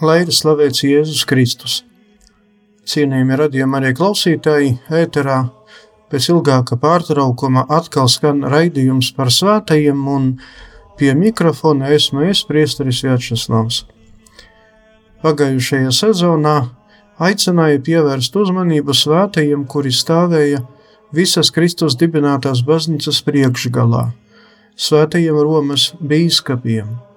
Lai ir slavēts Jēzus Kristus. Cienījami radījumi arī klausītāji ēterā Pēc ilgāka pārtraukuma atkal skan raidījums par svētajiem, un pie mikrofona esmu es, Priesteris Vjačeslavs. Pagājušajā sezonā aicināja pievērst uzmanību svētajiem, kuri stāvēja visas Kristus dibinātās baznīcas priekšgalā, svētajiem Romas bīskapiem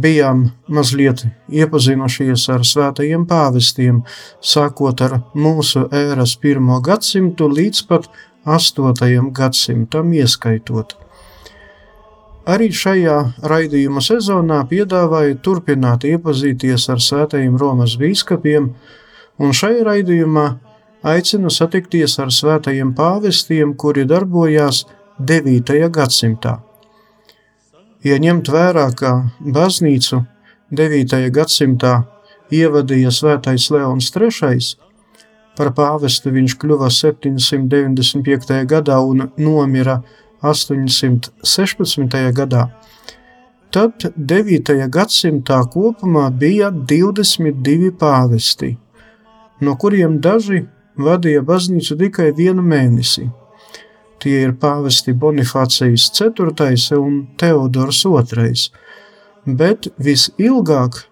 bijām mazliet iepazinušies ar svētajiem pāvestiem, sākot ar mūsu ēras pirmo gadsimtu līdz pat astotajam gadsimtam ieskaitot. Arī šajā raidījuma sezonā piedāvāju turpināt iepazīties ar svētajiem Romas bīskapiem, un šajā raidījumā aicinu satikties ar svētajiem pāvestiem, kuri darbojās 9. gadsimtā. Ja ņemt vērā, ka baznīcu 9. gadsimtā ievadīja svētais Leons III, par pāvestu viņš kļuva 795. gadā un nomira 816. gadā, tad 9. gadsimtā kopumā bija 22 pāvesti, no kuriem daži vadīja baznīcu tikai vienu mēnesi. Tie ir pāvesti Bonifācijas IV un Teodors II, bet visilgāk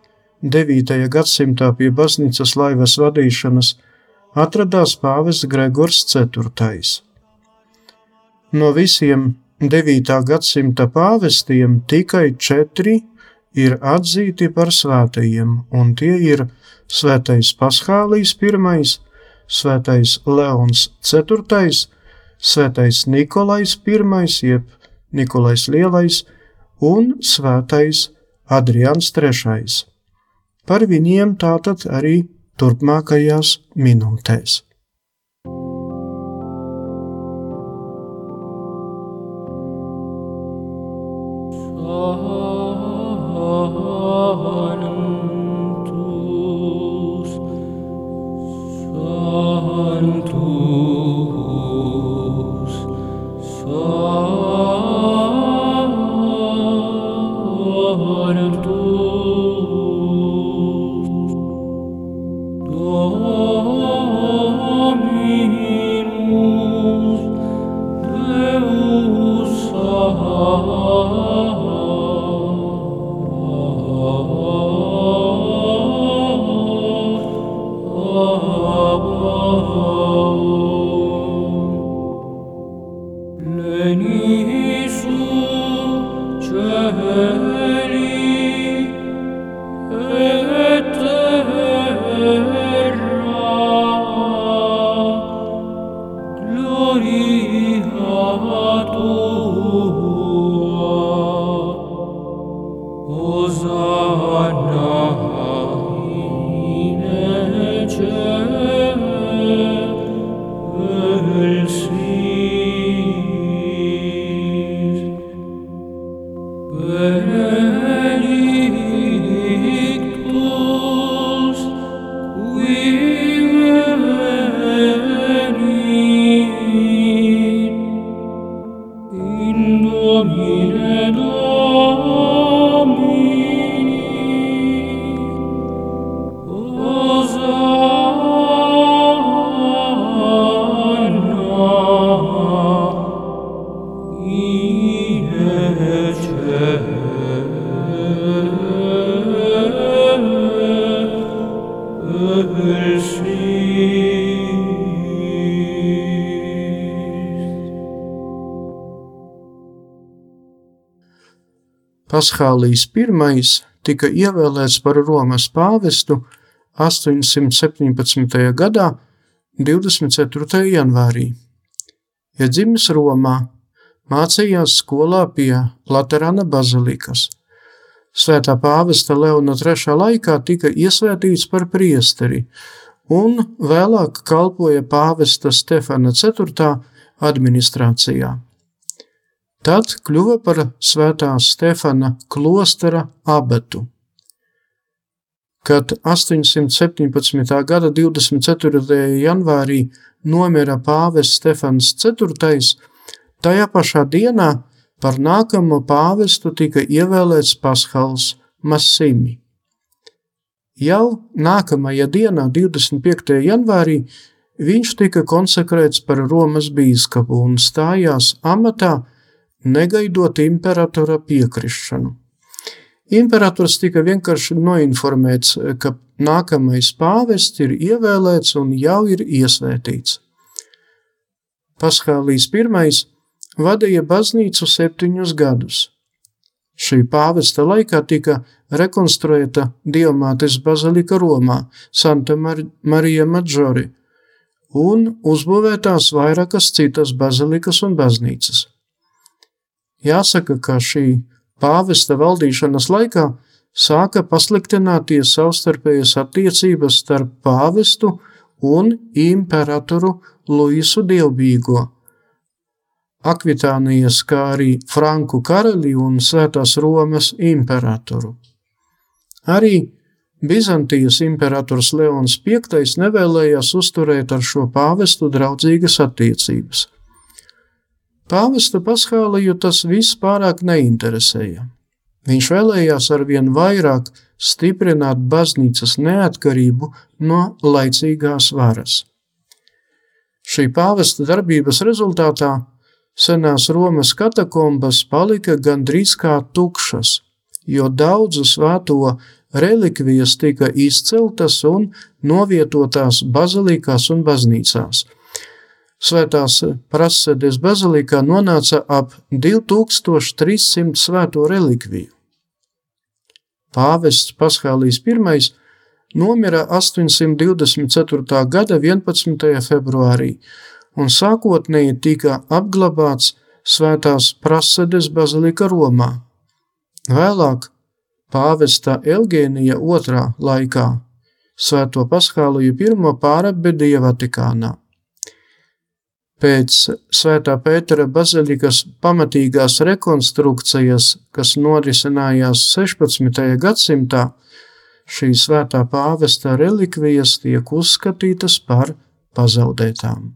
9. gadsimtā pie baznīcas laivas vadīšanas atradās pāvests Gregors IV. No visiem 9. gadsimta pāvestiem tikai četri ir atzīti par svētajiem, un tie ir Svētais Paskālijas I, Svētais Leons IV svētais Nikolais I, jeb Nikolais Lielais un svētais Adrians III. Par viņiem tātad arī turpmākajās minūtēs. Oh. Mm-hmm. Paskālijas I tika ievēlēts par Romas pāvestu 817. gadā, 24. janvārī. Ja dzimis Romā, mācījās skolā pie Laterāna bazilikas. Svētā pāvesta Leona III laikā tika iesvētīts par priesteri un vēlāk kalpoja pāvesta Stefana IV administrācijā. Tad kļuva par svētā Stefana klostera abetu. Kad 817. gada 24. janvārī nomira pāvests Stefans IV, tajā pašā dienā par nākamo pāvestu tika ievēlēts Paskals Masimi. Jau nākamajā dienā, 25. janvārī, viņš tika konsekrēts par Romas bīskapu un stājās amatā negaidot imperatora piekrišanu. Imperators tika vienkārši noinformēts, ka nākamais pāvests ir ievēlēts un jau ir iesvētīts. Paskālīs I vadīja baznīcu septiņus gadus. Šī pāvesta laikā tika rekonstruēta Dievmātes bazilika Romā, Santa Mar Marija Madžori, un uzbūvētās vairākas citas bazilikas un baznīcas. Jāsaka, ka šī pāvesta valdīšanas laikā sāka pasliktināties savstarpējas attiecības starp pāvestu un imperatoru Luisu Dievbijīgo. Akvitānijas, kā arī Franku karali un Svētās Romas imperatoru. Arī Bizantijas imperators Leons V nevēlējās uzturēt ar šo pāvestu draudzīgas attiecības. Pāvesta paskāliju tas viss pārāk neinteresēja. Viņš vēlējās arvien vairāk stiprināt baznīcas neatkarību no laicīgās varas. Šī pāvesta darbības rezultātā senās Romas katakombas palika gandrīz kā tukšas, jo daudzu svēto relikvijas tika izceltas un novietotās bazilikās un baznīcās – Svētās prasedes bazilikā nonāca ap 2300 svēto relikviju. Pāvests Paskālijas I nomira 824. gada 11. februārī un sākotnēji tika apglabāts Svētās prasedes bazilika Romā. Vēlāk pāvesta Elgēnija II laikā Svēto Paskāliju I pārabedīja Vatikānā. Pēc Svētā Pētera bazilikas pamatīgās rekonstrukcijas, kas norisinājās 16. gadsimtā, šī svētā pāvesta relikvijas tiek uzskatītas par pazaudētām.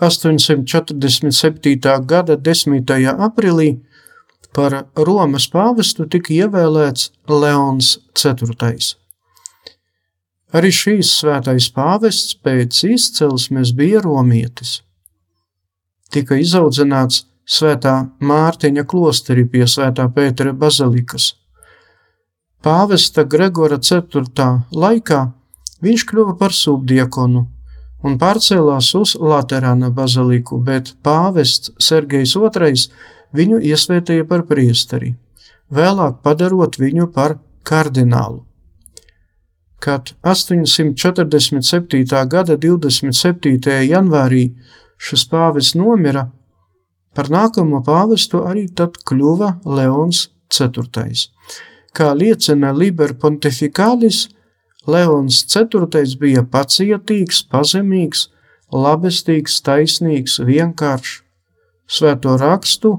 847. gada 10. aprīlī par Romas pāvestu tika ievēlēts Leons IV. Arī šīs svētais pāvests pēc izcelsmes bija romietis. Tika izaudzināts svētā Mārtiņa klosterī pie svētā Pētera bazilikas. Pāvesta Gregora IV. laikā viņš kļuva par subdiekonu un pārcēlās uz Laterāna baziliku, bet pāvests Sergejs II viņu iesvētīja par priesteri, vēlāk padarot viņu par kardinālu. Kad 847. gada 27. janvārī šis pāvests nomira, par nākamo pāvestu arī tad kļuva Leons IV. Kā liecina Liber Pontificalis, Leons IV bija pacietīgs, pazemīgs, labestīgs, taisnīgs, vienkāršs, svēto rakstu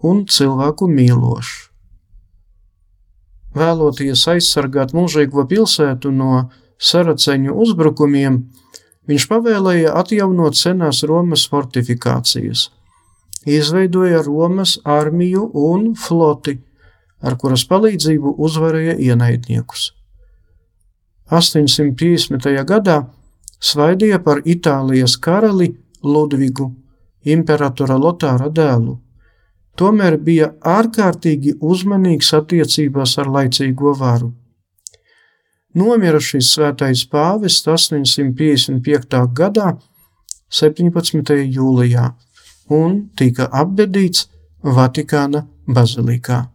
un cilvēku mīlošs. Vēloties aizsargāt mūžīgo pilsētu no saraceņu uzbrukumiem, viņš pavēlēja atjaunot senās Romas fortifikācijas, izveidoja Romas armiju un floti, ar kuras palīdzību uzvarēja ienaidniekus. 850. gadā svaidīja par Itālijas karali Ludvigu, imperatora Lotāra dēlu. Tomēr bija ārkārtīgi uzmanīgs attiecībās ar laicīgo varu. Nomira šis svētais pāvests 855. gadā, 17. jūlijā, un tika apbedīts Vatikāna bazilikā.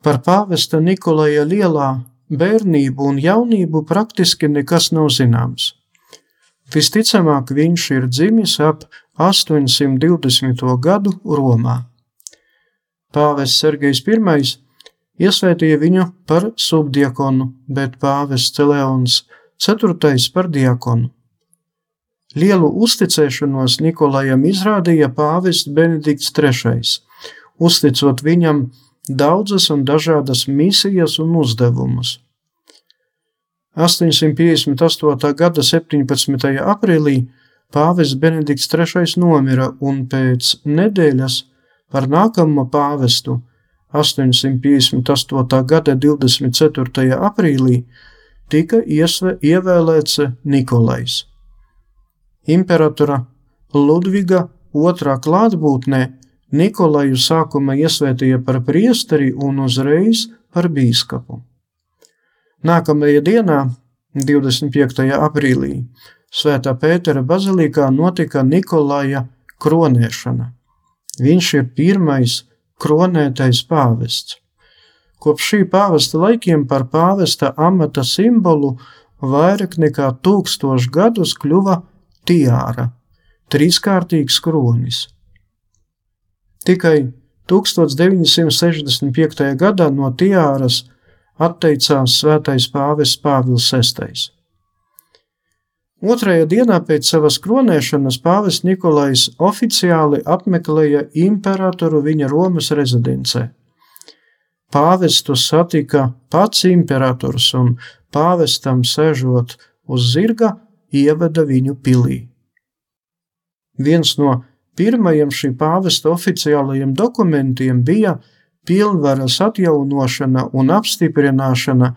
Par pāvesta Nikolaja lielā bērnību un jaunību praktiski nekas nav zināms. Visticamāk, viņš ir dzimis ap 820. gadu Romā. Pāvests Sergejs I iesvētīja viņu par subdiakonu, bet pāvests Leons IV par diakonu. Lielu uzticēšanos Nikolajam izrādīja pāvests Benedikts III, uzticot viņam daudzas un dažādas misijas un uzdevumus. 858. gada 17. aprīlī pāvests Benedikts III nomira un pēc nedēļas par nākamo pāvestu 858. gada 24. aprīlī tika iesve, ievēlēts Nikolais. imperatora Ludviga otrā klātbūtnē Nikolaju sākuma iesvētīja par priesteri un uzreiz par bīskapu. Nākamajā dienā, 25. aprīlī, Svētā Pētera bazilikā notika Nikolaja kronēšana. Viņš ir pirmais kronētais pāvests. Kopš šī pāvesta laikiem par pāvesta amata simbolu vairāk nekā tūkstošu gadus kļuva tiāra, trīskārtīgs kronis. Tikai 1965. gadā no tiāras atteicās svētais pāvests Pāvils VI. Otrajā dienā pēc savas kronēšanas pāvests Nikolais oficiāli apmeklēja imperatoru viņa Romas rezidencē. Pāvestu satika pats imperators un pāvestam sežot uz zirga ieveda viņu pilī. Viens no pirmajiem šī pāvesta oficiālajiem dokumentiem bija pilnvaras atjaunošana un apstiprināšana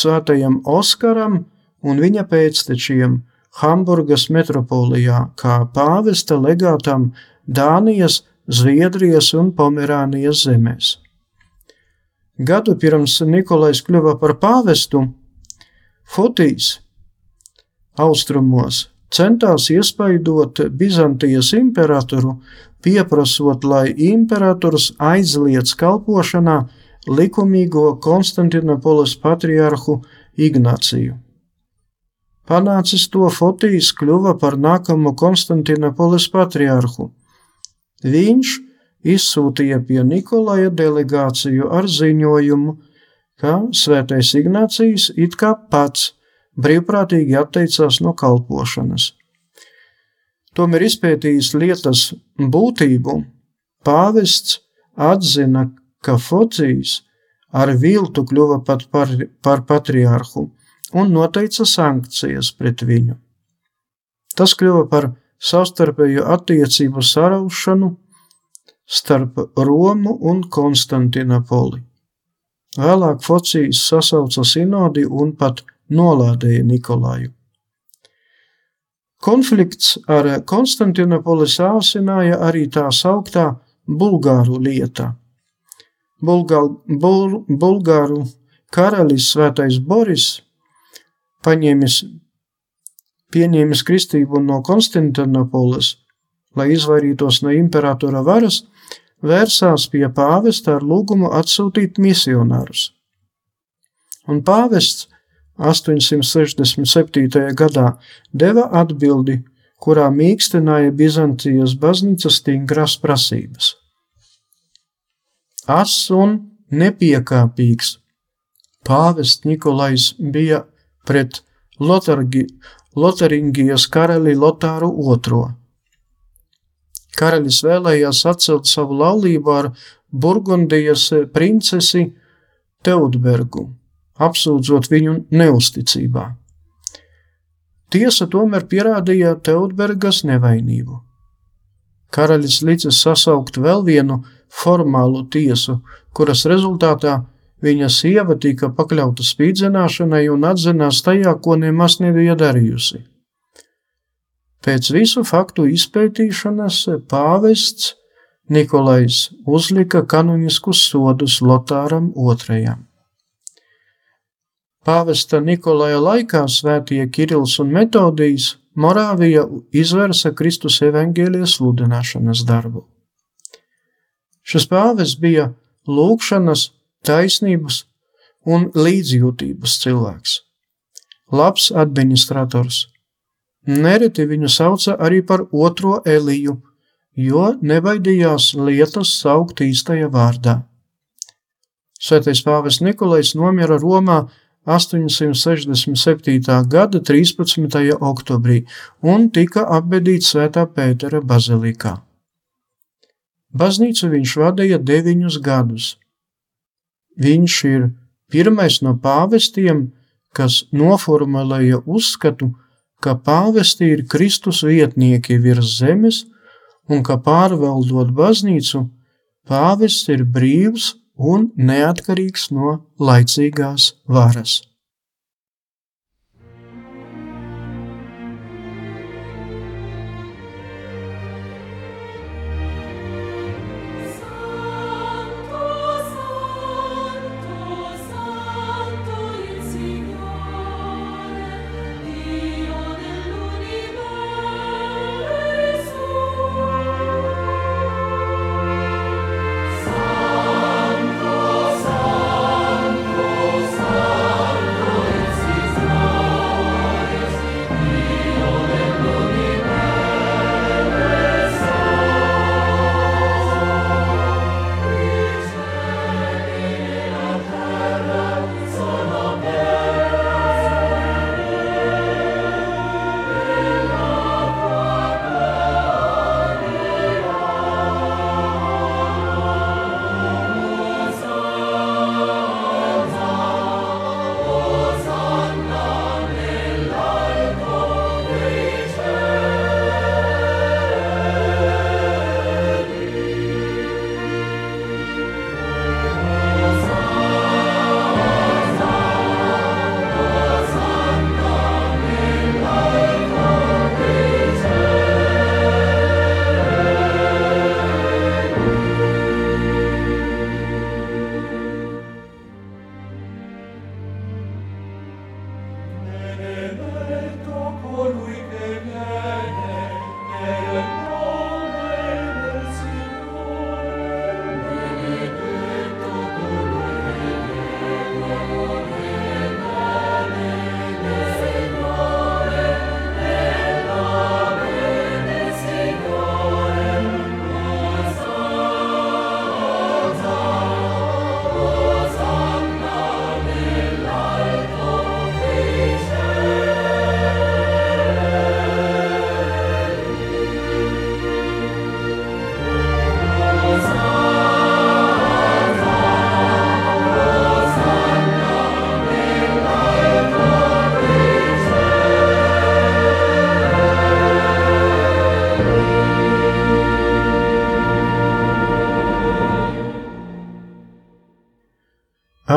svētajam Oskaram un viņa pēctečiem Hamburgas metropolijā kā pāvesta legātam Dānijas, Zviedrijas un Pomerānijas zemēs. Gadu pirms Nikolais kļuva par pāvestu, Fotijs austrumos centās iespaidot Bizantijas imperatoru, pieprasot, lai imperators aizliedz kalpošanā likumīgo Konstantinopolis patriarhu Ignāciju. Panācis to Fotijs kļuva par nākamo Konstantinopolis patriarhu. Viņš izsūtīja pie Nikolaja delegāciju ar ziņojumu, ka svētais Ignācijas it kā pats brīvprātīgi atteicās no kalpošanas. Tomēr izpētījis lietas būtību, pāvests atzina, ka Focijas ar viltu kļuva pat par, par patriārhu un noteica sankcijas pret viņu. Tas kļuva par savstarpēju attiecību saraušanu starp Romu un Konstantinopoli. Vēlāk Focijas sasauca sinodi un pat nolādēja Nikolaju. Konflikts ar Konstantinopoli sāsināja arī tā sauktā Bulgāru lieta. Bulgāl, bul, Bulgāru karalis Svētais Boris paņēmis, pieņēmis kristību no Konstantinopolis, lai izvairītos no imperatora varas, vērsās pie pāvesta ar lūgumu atsūtīt misionārus. Un pāvests 867. gadā deva atbildi, kurā mīkstināja Bizantijas baznīcas stingras prasības. As un nepiekāpīgs pāvests Nikolais bija pret Lotargi, Lotaringijas karali Lotāru II. Karalis vēlējās atcelt savu laulību ar Burgundijas princesi Teudbergu apsūdzot viņu neusticībā. Tiesa tomēr pierādīja Teudbergas nevainību. Karalis licis sasaukt vēl vienu formālu tiesu, kuras rezultātā viņa sieva tika pakļauta spīdzināšanai un atzinās tajā, ko nemaz nebija darījusi. Pēc visu faktu izpētīšanas pāvests Nikolais uzlika kanoniskus sodus Lotāram II. Pāvesta Nikolaja laikā svētie Kirils un Metodijs Morāvija izvērsa Kristus evaņģēlijas sludināšanas darbu. Šis pāvests bija lūkšanas, taisnības un līdzjūtības cilvēks. Labs administrators. Nereti viņu sauca arī par otro Eliju, jo nebaidījās lietas saukt īstajā vārdā. Svētais pāvests Nikolais nomira Romā 867. gada 13. oktobrī un tika apbedīts Svētā Pētera bazilikā. Baznīcu viņš vadīja deviņus gadus. Viņš ir pirmais no pāvestiem, kas noformulēja uzskatu, ka pāvesti ir Kristus vietnieki virs zemes un ka pārvaldot baznīcu, pāvests ir brīvs un neatkarīgs no laicīgās varas.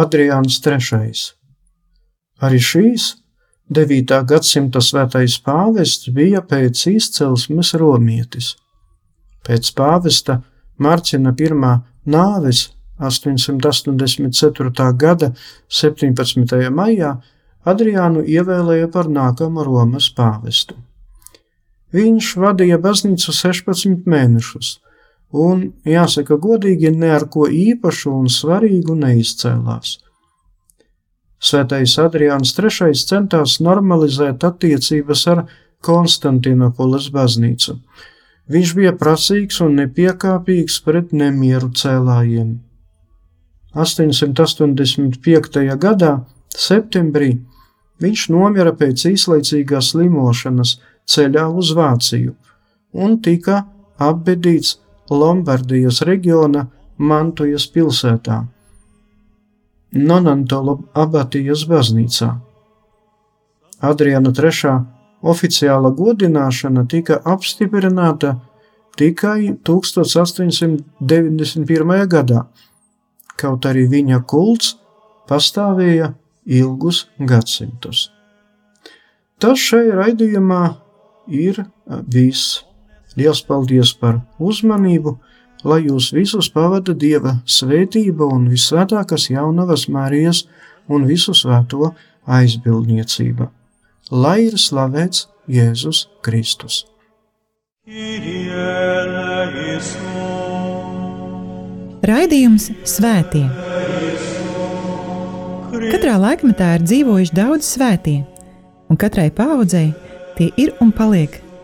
Adrians III. Arī šīs 9. gadsimta svētais pāvests bija pēc izcelsmes romietis. Pēc pāvesta Mārciņa I nāves 884. gada 17. maijā Adriānu ievēlēja par nākamo Romas pāvestu. Viņš vadīja baznīcu 16 mēnešus, un, jāsaka godīgi, ne ar ko īpašu un svarīgu neizcēlās. Svētais Adriāns III centās normalizēt attiecības ar Konstantinopolis baznīcu. Viņš bija prasīgs un nepiekāpīgs pret nemieru cēlājiem. 885. gadā, septembrī, viņš nomira pēc īslaicīgās slimošanas ceļā uz Vāciju un tika apbedīts Lombardijas reģiona Mantujas pilsētā, Nonantolo abatijas baznīcā. Adriana III oficiāla godināšana tika apstiprināta tikai 1891. gadā, kaut arī viņa kults pastāvēja ilgus gadsimtus. Tas šai raidījumā ir viss. Lielas paldies par uzmanību, lai jūs visus pavada Dieva svētība un visvētākās jaunavas Marijas un visu svēto aizbildniecība. Lai ir slavēts Jēzus Kristus! Raidījums Svētie. Katrā laikmetā ir dzīvojuši daudz svētie, un katrai paudzei tie ir un paliek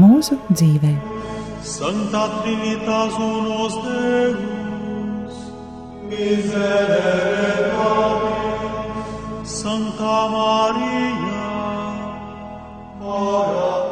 mūsu dzīvē. Santa Trinitas unos Deus, miserere nobis, Santa Maria, ora